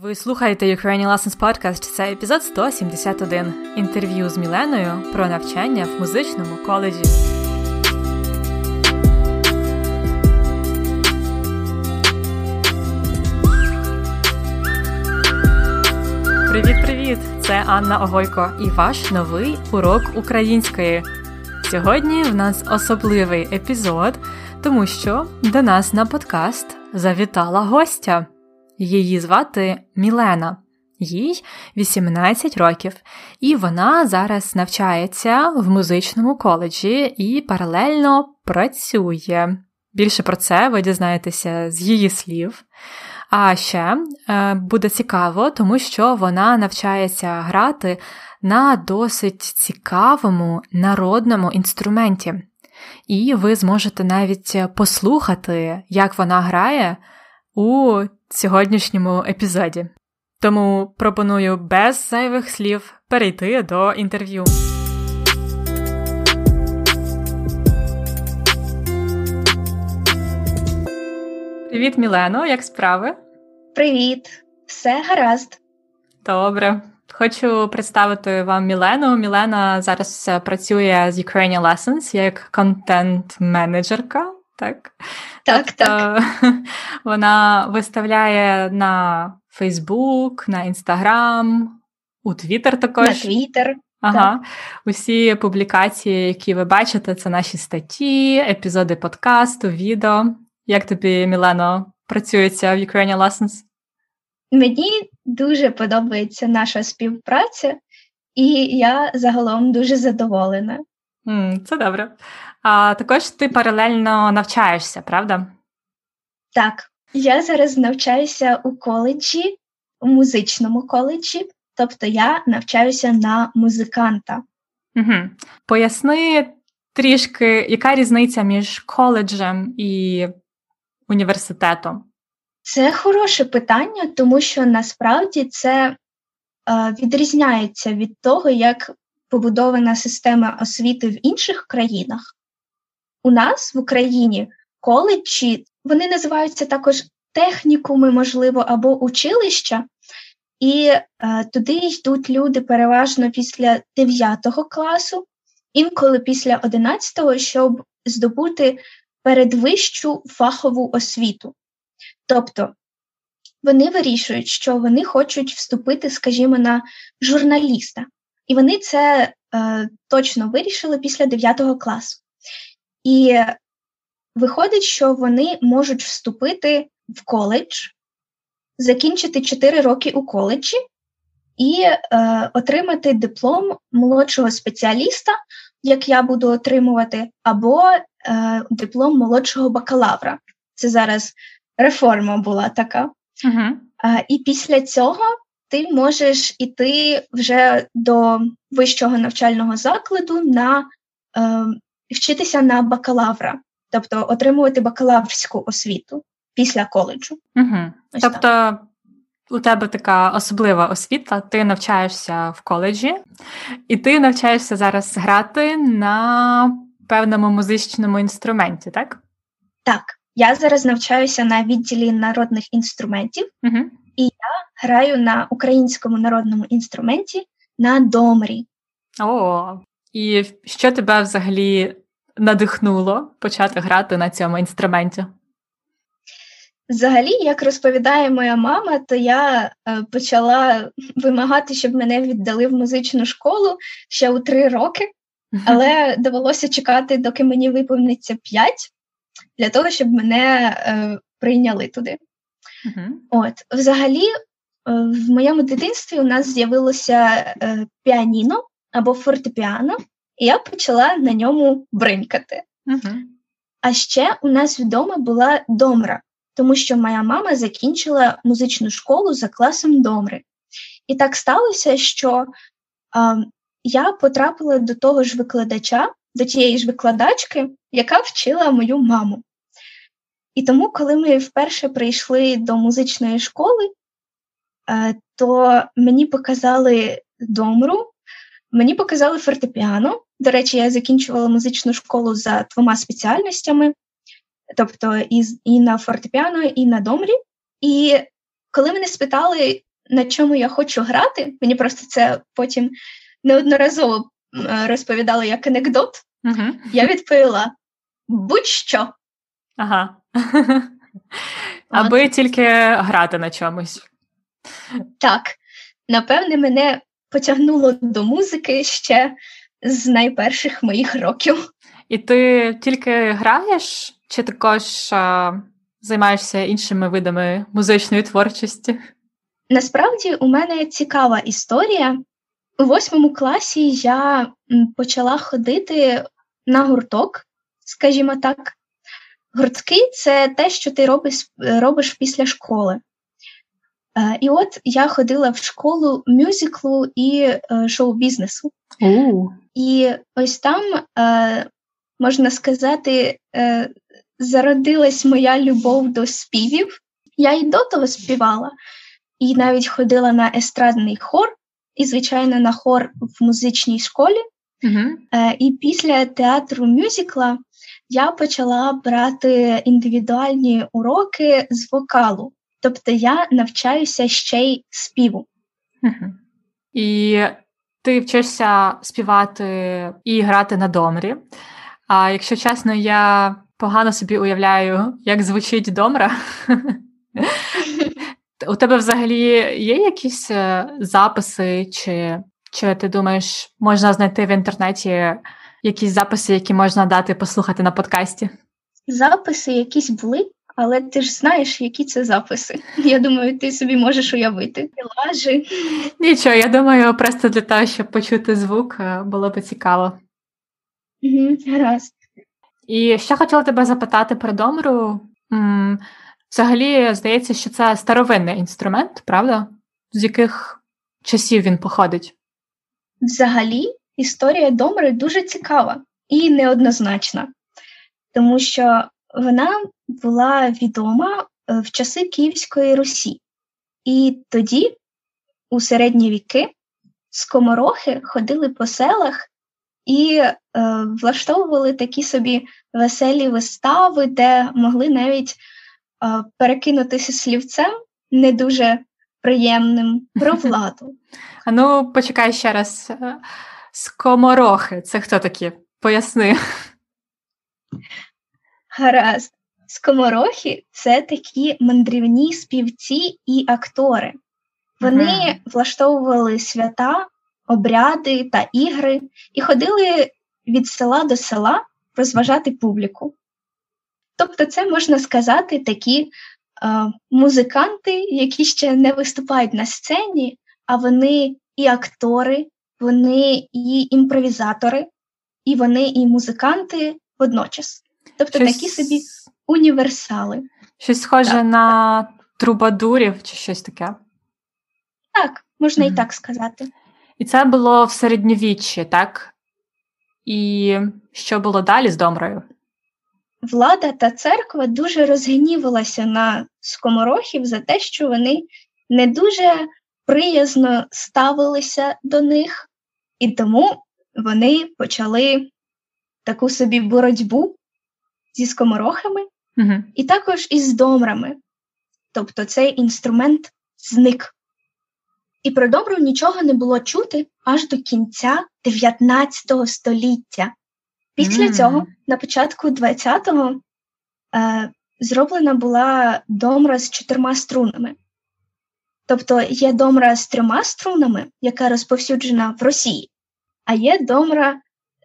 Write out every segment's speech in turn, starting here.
Ви слухаєте Ukrainian Lessons Podcast. Це епізод 171. Інтерв'ю з Міленою про навчання в музичному коледжі. Привіт-привіт! Це Анна Огойко і ваш новий урок української. Сьогодні в нас особливий епізод, тому що до нас на подкаст завітала гостя. Її звати Мілена, їй 18 років, і вона зараз навчається в музичному коледжі і паралельно працює. Більше про це ви дізнаєтеся з її слів. А ще е, буде цікаво, тому що вона навчається грати на досить цікавому народному інструменті. І ви зможете навіть послухати, як вона грає у сьогоднішньому епізоді. Тому пропоную без зайвих слів перейти до інтерв'ю. Привіт, Мілено, як справи? Привіт, все гаразд. Добре. Хочу представити вам Мілену. Мілена зараз працює з Ukrainian Lessons як контент-менеджерка. Так, так. Тобто, так. Вона виставляє на Facebook, на Instagram, у Twitter також. На Twitter. Ага, так. усі публікації, які ви бачите, це наші статті, епізоди подкасту, відео. Як тобі, Мілено, працюється в Ukrainian Lessons? Мені дуже подобається наша співпраця, і я загалом дуже задоволена. Це добре. А також ти паралельно навчаєшся, правда? Так, я зараз навчаюся у коледжі, у музичному коледжі, тобто я навчаюся на музиканта. Угу. Поясни трішки, яка різниця між коледжем і університетом? Це хороше питання, тому що насправді це е, відрізняється від того, як побудована система освіти в інших країнах. У нас в Україні коледжі, вони називаються також технікуми, можливо, або училища, і е, туди йдуть люди переважно після 9 класу, інколи після 11, щоб здобути передвищу фахову освіту. Тобто вони вирішують, що вони хочуть вступити, скажімо, на журналіста. І вони це е, точно вирішили після 9 класу. І виходить, що вони можуть вступити в коледж, закінчити 4 роки у коледжі і е, отримати диплом молодшого спеціаліста, як я буду отримувати, або е, диплом молодшого бакалавра. Це зараз реформа була така. Uh-huh. Е, і після цього ти можеш іти вже до вищого навчального закладу на е, вчитися на бакалавра, тобто отримувати бакалаврську освіту після коледжу. Угу. Тобто так. у тебе така особлива освіта, ти навчаєшся в коледжі, і ти навчаєшся зараз грати на певному музичному інструменті, так? Так. Я зараз навчаюся на відділі народних інструментів, угу. і я граю на українському народному інструменті на домрі. О, і що тебе взагалі надихнуло почати грати на цьому інструменті? Взагалі, як розповідає моя мама, то я е, почала вимагати, щоб мене віддали в музичну школу ще у три роки, але довелося чекати, доки мені виповниться п'ять, для того, щоб мене е, прийняли туди. Uh-huh. От, взагалі, е, в моєму дитинстві у нас з'явилося е, піаніно або фортепіано, і я почала на ньому бринькати. Uh-huh. А ще у нас вдома була домра, тому що моя мама закінчила музичну школу за класом домри. І так сталося, що а, я потрапила до того ж викладача, до тієї ж викладачки, яка вчила мою маму. І тому, коли ми вперше прийшли до музичної школи, е, то мені показали домру, мені показали фортепіано. До речі, я закінчувала музичну школу за двома спеціальностями, тобто і, і на фортепіано, і на домрі. І коли мене спитали, на чому я хочу грати, мені просто це потім неодноразово розповідали як анекдот, угу. я відповіла будь-що. Ага. Аби тільки грати на чомусь. Так, напевне, мене потягнуло до музики ще з найперших моїх років. І ти тільки граєш, чи також а, займаєшся іншими видами музичної творчості? Насправді у мене цікава історія. У восьмому класі я почала ходити на гурток, скажімо так. Гуртки це те, що ти робиш робиш після школи. Е, і от я ходила в школу мюзиклу і е, шоу-бізнесу. Uh. І ось там, е, можна сказати, зародилась моя любов до співів. Я і до того співала, і навіть ходила на естрадний хор, і, звичайно, на хор в музичній школі. Uh-huh. І після театру мюзикла я почала брати індивідуальні уроки з вокалу. Тобто я навчаюся ще й співу. Угу. І ти вчишся співати і грати на домрі. А якщо чесно, я погано собі уявляю, як звучить домра. У тебе взагалі є якісь е, записи, чи чи ти думаєш, можна знайти в інтернеті якісь записи, які можна дати послухати на подкасті? Записи якісь були, але ти ж знаєш, які це записи. Я думаю, ти собі можеш уявити. Лажі. Нічого, я думаю, просто для того, щоб почути звук, е, було би цікаво. Угу, Гаразд. І ще хотіла тебе запитати про домру. Взагалі, здається, що це старовинний інструмент, правда? З яких часів він походить? Взагалі, історія домри дуже цікава і неоднозначна, тому що вона була відома е, в часи Київської Русі. І тоді, у середні віки, скоморохи ходили по селах і е, влаштовували такі собі веселі вистави, де могли навіть е, перекинутися слівцем не дуже приємним про владу. А ну, почекай ще раз. Е, скоморохи це хто такі? Поясни. Гаразд. Скоморохи це такі мандрівні співці і актори. Вони ага. влаштовували свята, обряди та ігри і ходили від села до села розважати публіку. Тобто, це можна сказати такі е, музиканти, які ще не виступають на сцені, а вони і актори, вони і імпровізатори, і вони і музиканти водночас. Тобто щось... такі собі універсали. Щось схоже так, на так. трубадурів чи щось таке? Так, можна mm і так сказати. І це було в середньовіччі, так? І що було далі з Домрою? Влада та церква дуже розгнівалася на скоморохів за те, що вони не дуже приязно ставилися до них, і тому вони почали таку собі боротьбу зі скоморохами, угу. і також із домрами. Тобто цей інструмент зник. І про добру нічого не було чути аж до кінця 19 століття. Після mm. цього, на початку 20-го, е, зроблена була домра з чотирма струнами. Тобто є домра з трьома струнами, яка розповсюджена в Росії, а є домра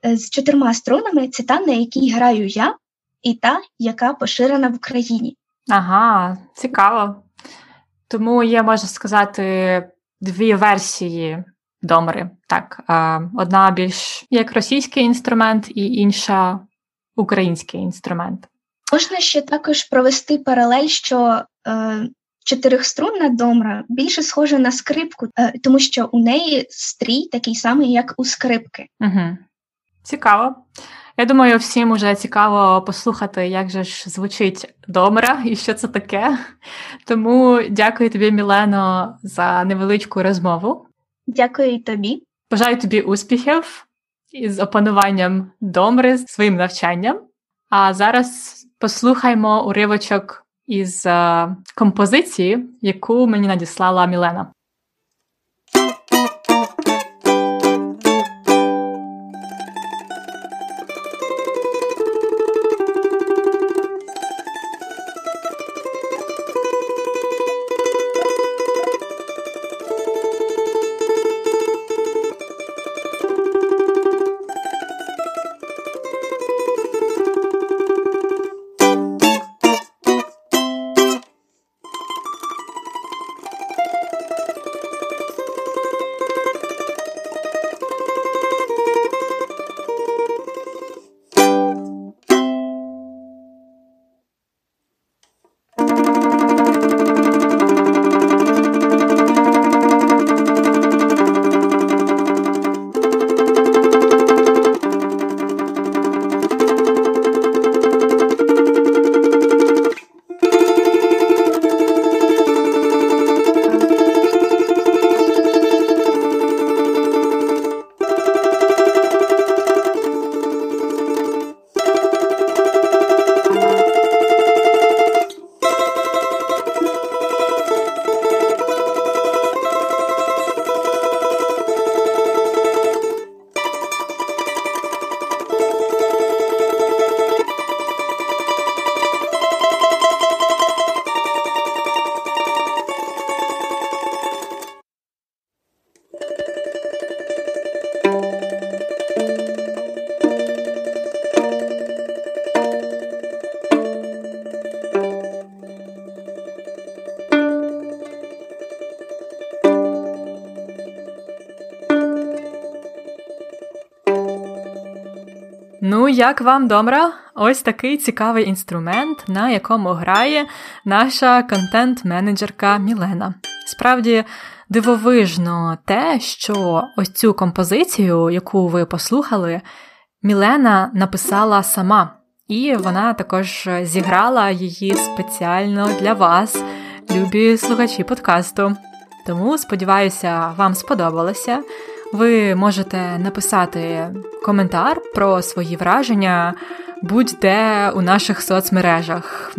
е, з чотирма струнами, це та, на якій граю я, і та, яка поширена в Україні. Ага, цікаво. Тому є, можна сказати, дві версії домри. Так, одна більш як російський інструмент, і інша український інструмент. Можна ще також провести паралель, що е, чотирихструнна домра більше схожа на скрипку, е, тому що у неї стрій такий самий, як у скрипки. Угу. Цікаво. Я думаю, всім уже цікаво послухати, як же ж звучить домра і що це таке. Тому дякую тобі, Мілено, за невеличку розмову. Дякую і тобі. Бажаю тобі успіхів із опануванням домри, з своїм навчанням. А зараз послухаймо уривочок із е, композиції, яку мені надіслала Мілена. Як вам добре? Ось такий цікавий інструмент, на якому грає наша контент-менеджерка Мілена. Справді дивовижно те, що ось цю композицію, яку ви послухали, Мілена написала сама, і вона також зіграла її спеціально для вас, любі слухачі подкасту. Тому сподіваюся, вам сподобалося. Ви можете написати коментар про свої враження будь-де у наших соцмережах,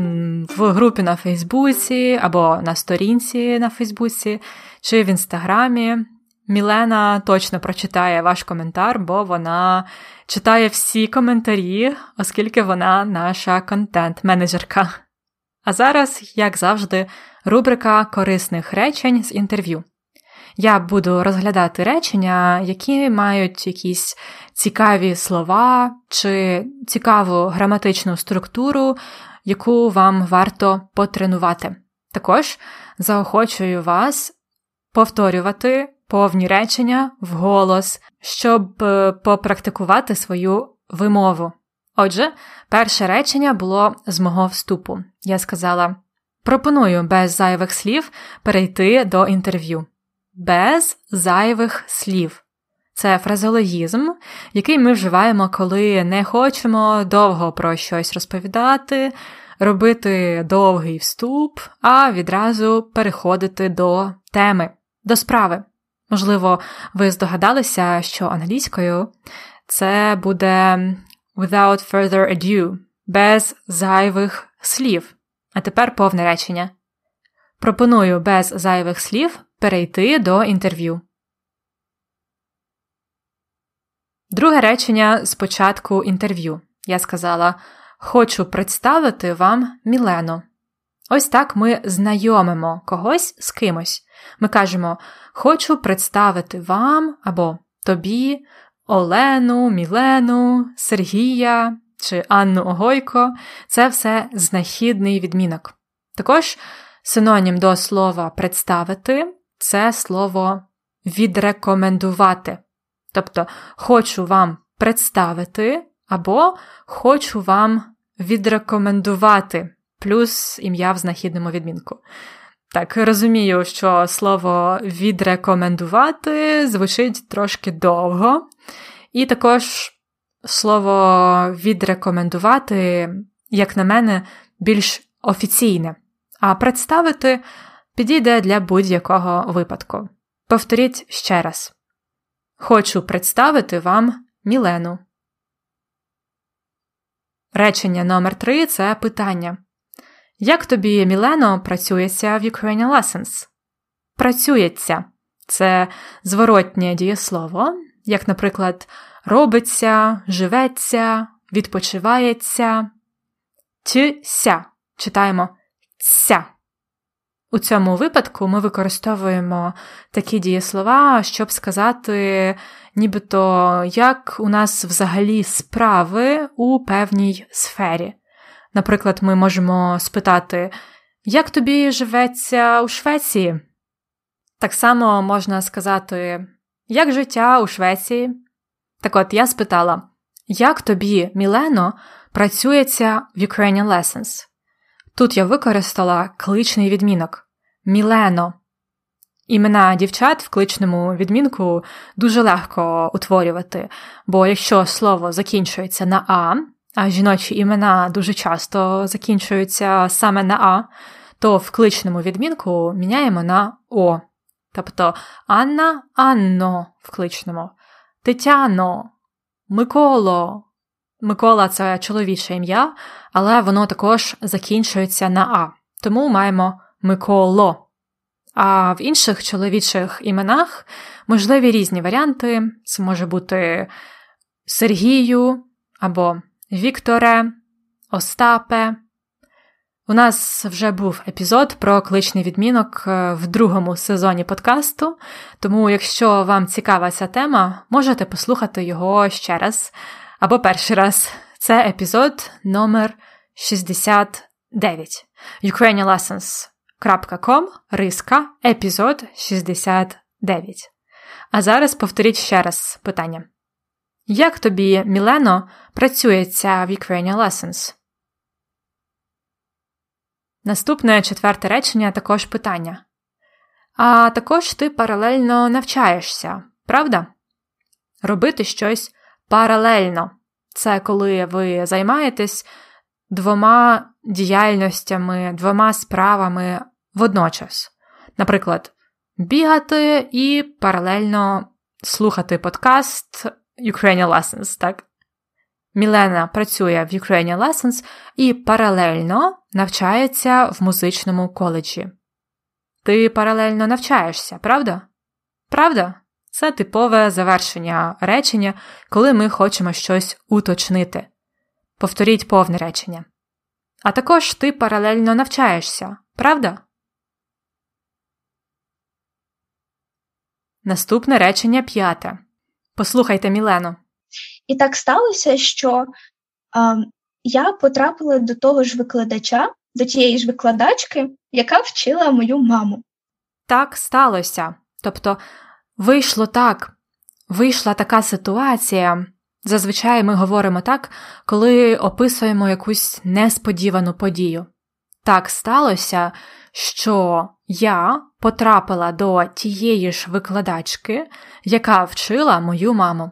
в групі на Фейсбуці або на сторінці на Фейсбуці чи в Інстаграмі. Мілена точно прочитає ваш коментар, бо вона читає всі коментарі, оскільки вона наша контент-менеджерка. А зараз, як завжди, рубрика корисних речень з інтерв'ю. Я буду розглядати речення, які мають якісь цікаві слова чи цікаву граматичну структуру, яку вам варто потренувати. Також заохочую вас повторювати повні речення вголос, щоб е, попрактикувати свою вимову. Отже, перше речення було з мого вступу. Я сказала: пропоную без зайвих слів перейти до інтерв'ю без зайвих слів. Це фразеологізм, який ми вживаємо, коли не хочемо довго про щось розповідати, робити довгий вступ, а відразу переходити до теми, до справи. Можливо, ви здогадалися, що англійською це буде without further ado, без зайвих слів. А тепер повне речення. Пропоную без зайвих слів перейти до інтерв'ю. Друге речення з початку інтерв'ю. Я сказала Хочу представити вам Мілену. Ось так ми знайомимо когось з кимось. Ми кажемо Хочу представити вам або тобі Олену, Мілену, Сергія чи Анну Огойко. Це все знахідний відмінок. Також синонім до слова представити це слово відрекомендувати. Тобто, хочу вам представити або хочу вам відрекомендувати, плюс ім'я в знахідному відмінку. Так, розумію, що слово відрекомендувати звучить трошки довго, і також слово відрекомендувати, як на мене, більш офіційне, а представити підійде для будь-якого випадку. Повторіть ще раз. Хочу представити вам Мілену. Речення номер 3 це питання. Як тобі, Мілено, працюється в Ukrainian Lessons? Працюється це зворотнє дієслово, як, наприклад, робиться, живеться, відпочивається. Тся читаємо ця. У цьому випадку ми використовуємо такі дієслова, щоб сказати, нібито як у нас взагалі справи у певній сфері. Наприклад, ми можемо спитати, як тобі живеться у Швеції? Так само можна сказати, як життя у Швеції? Так от я спитала, як тобі, Мілено, працюється в Ukrainian Lessons? Тут я використала кличний відмінок Мілено. Імена дівчат в кличному відмінку дуже легко утворювати, бо якщо слово закінчується на А, а жіночі імена дуже часто закінчуються саме на А, то в кличному відмінку міняємо на О. Тобто Анна Анно в кличному, Тетяно, Миколо. Микола це чоловіче ім'я, але воно також закінчується на А. Тому маємо Миколо. А в інших чоловічих іменах можливі різні варіанти. Це може бути Сергію або Вікторе, Остапе. У нас вже був епізод про кличний відмінок е, в другому сезоні подкасту, тому, якщо вам цікава ця тема, можете послухати його ще раз або перший раз. Це епізод номер 69 ukrainianlessons.com риска епізод 69. А зараз повторіть ще раз питання. Як тобі, Мілено, працюється в Ukrainian Lessons? Наступне четверте речення також питання. А також ти паралельно навчаєшся, правда? Робити щось паралельно. Це коли ви займаєтесь двома діяльностями, двома справами водночас. Наприклад, бігати і паралельно слухати подкаст Ukrainian Lessons, так? Мілена працює в Ukrainian Lessons і паралельно навчається в музичному коледжі. Ти паралельно навчаєшся, правда? Правда? Це типове завершення речення, коли ми хочемо щось уточнити. Повторіть повне речення. А також ти паралельно навчаєшся, правда? Наступне речення п'яте. Послухайте Мілену. І так сталося, що а, я потрапила до того ж викладача, до тієї ж викладачки, яка вчила мою маму. Так сталося. Тобто вийшло так, вийшла така ситуація. Зазвичай ми говоримо так, коли описуємо якусь несподівану подію. Так сталося, що я потрапила до тієї ж викладачки, яка вчила мою маму.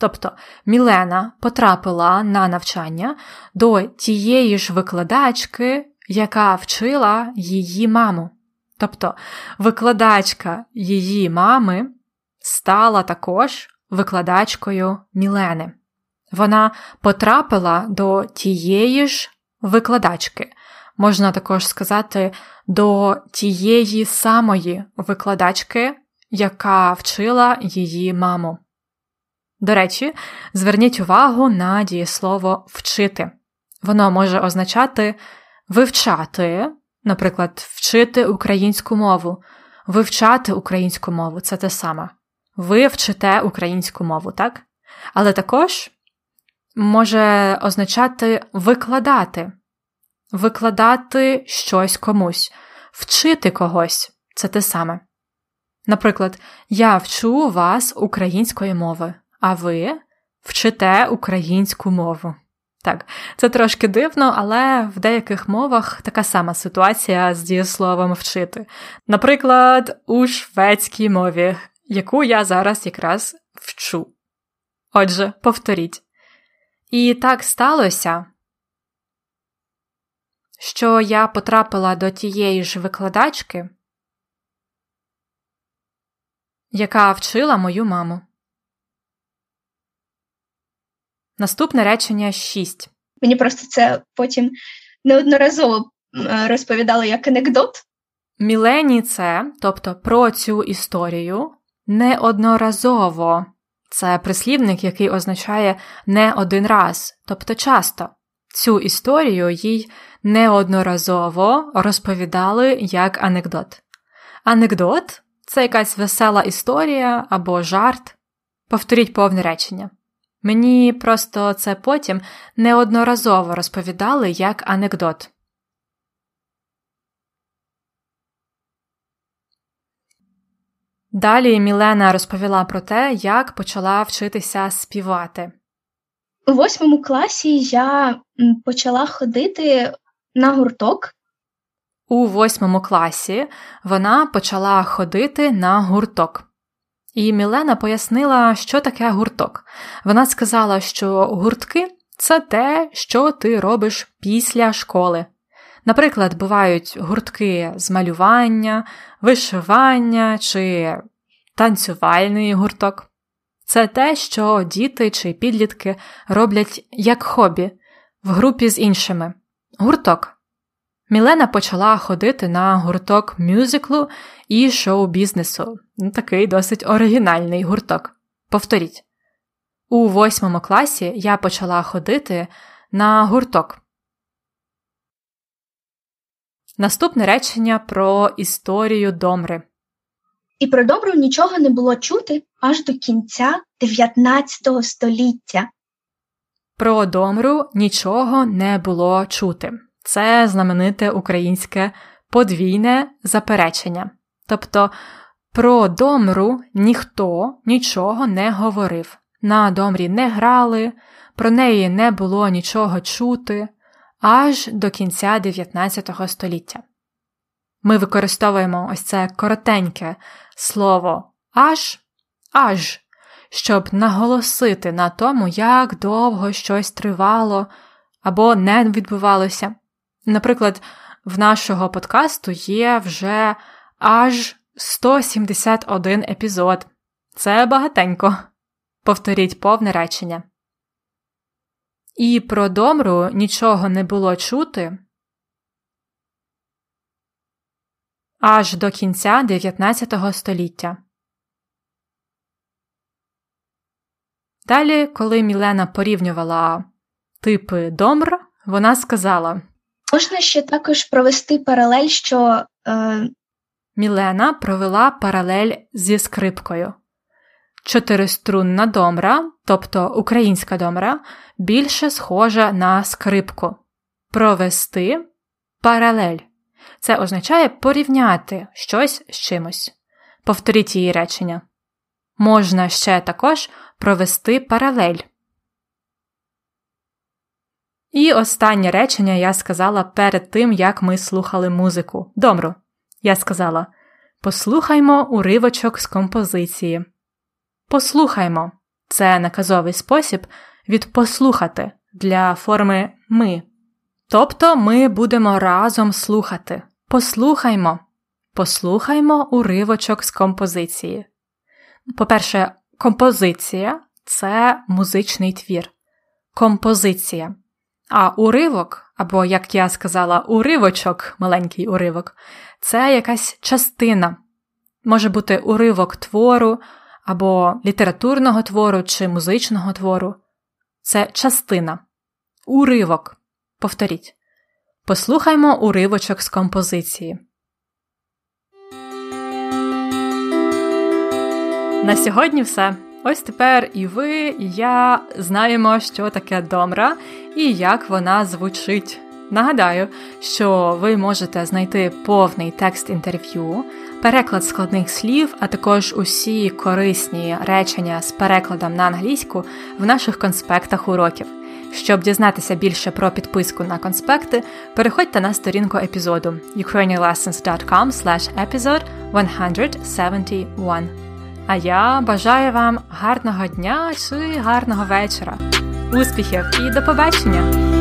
Тобто Мілена потрапила на навчання до тієї ж викладачки, яка вчила її маму. Тобто викладачка її мами стала також викладачкою Мілени. Вона потрапила до тієї ж викладачки, можна також сказати, до тієї самої викладачки, яка вчила її маму. До речі, зверніть увагу на дієслово вчити. Воно може означати вивчати, наприклад, вчити українську мову, вивчати українську мову це те саме. Ви вчите українську мову, так? Але також може означати викладати, викладати щось комусь, вчити когось це те саме. Наприклад, я вчу вас української мови а ви вчите українську мову. Так, це трошки дивно, але в деяких мовах така сама ситуація з дієсловом вчити. Наприклад, у шведській мові, яку я зараз якраз вчу. Отже, повторіть. І так сталося, що я потрапила до тієї ж викладачки, яка вчила мою маму. Наступне речення 6. Мені просто це потім неодноразово розповідали як анекдот? Мілені це, тобто про цю історію, неодноразово. Це прислівник, який означає не один раз, тобто часто. Цю історію їй неодноразово розповідали як анекдот. Анекдот це якась весела історія або жарт. Повторіть повне речення. Мені просто це потім неодноразово розповідали як анекдот. Далі Мілена розповіла про те, як почала вчитися співати. У восьмому класі я почала ходити на гурток. У восьмому класі вона почала ходити на гурток. І Мілена пояснила, що таке гурток. Вона сказала, що гуртки це те, що ти робиш після школи. Наприклад, бувають гуртки з малювання, вишивання чи танцювальний гурток. Це те, що діти чи підлітки роблять як хобі в групі з іншими. Гурток. Мілена почала ходити на гурток мюзиклу і шоу-бізнесу. Ну, такий досить оригінальний гурток. Повторіть. У восьмому класі я почала ходити на гурток. Наступне речення про історію Домри. І про добру нічого не було чути аж до кінця 19 століття. Про домру нічого не було чути. Це знамените українське подвійне заперечення. Тобто про домру ніхто нічого не говорив. На домрі не грали, про неї не було нічого чути аж до кінця 19 століття. Ми використовуємо ось це коротеньке слово аж, аж, щоб наголосити на тому, як довго щось тривало або не відбувалося. Наприклад, в нашого подкасту є вже аж 171 епізод. Це багатенько. Повторіть повне речення. І про домру нічого не було чути аж до кінця 19 століття. Далі, коли Мілена порівнювала типи домр, вона сказала Можна ще також провести паралель, що е... Мілена провела паралель зі скрипкою. Чотириструнна домра, тобто українська домра, більше схожа на скрипку. Провести паралель. Це означає порівняти щось з чимось. Повторіть її речення. Можна ще також провести паралель. І останнє речення я сказала перед тим, як ми слухали музику. Добро. Я сказала Послухаймо уривочок з композиції. Послухаймо це наказовий спосіб від послухати для форми ми. Тобто ми будемо разом слухати. Послухаймо. Послухаймо уривочок з композиції. По-перше, композиція це музичний твір. Композиція. А уривок, або, як я сказала, уривочок, маленький уривок, це якась частина. Може бути уривок твору, або літературного твору чи музичного твору. Це частина. Уривок. Повторіть. Послухаймо уривочок з композиції. На сьогодні все. Ось тепер і ви, і я знаємо, що таке домра і як вона звучить. Нагадаю, що ви можете знайти повний текст інтерв'ю, переклад складних слів, а також усі корисні речення з перекладом на англійську в наших конспектах уроків. Щоб дізнатися більше про підписку на конспекти, переходьте на сторінку епізоду ukrainianlessons.com episode 171. А я бажаю вам гарного дня чи гарного вечора, успіхів і до побачення!